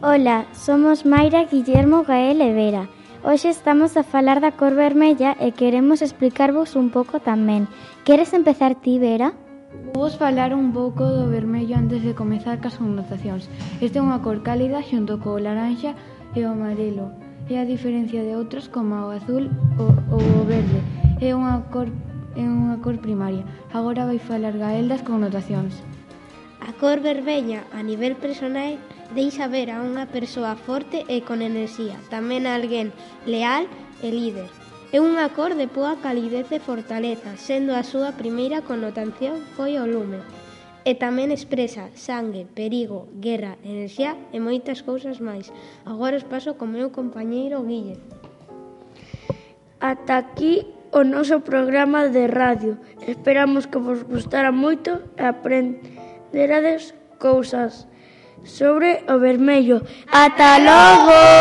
Ola, somos Mayra, Guillermo, Gael e Vera. Hoxe estamos a falar da cor vermella e queremos explicarvos un pouco tamén. Queres empezar ti, Vera? Vos falar un pouco do vermello antes de comezar cas connotacións. Este é unha cor cálida xunto co laranxa e o amarelo. É a diferencia de outros como o azul ou o verde. É unha cor é unha cor primaria. Agora vai falar Gael das connotacións. A cor vermella a nivel personal deixa ver a unha persoa forte e con enerxía, tamén a alguén leal e líder. É unha cor de boa calidez e fortaleza, sendo a súa primeira connotación foi o lume. E tamén expresa sangue, perigo, guerra, enerxía e moitas cousas máis. Agora os paso co meu compañeiro Guille. Ata aquí o noso programa de radio. Esperamos que vos gustara moito e aprenderades cousas sobre o vermello. ¡Ata logo!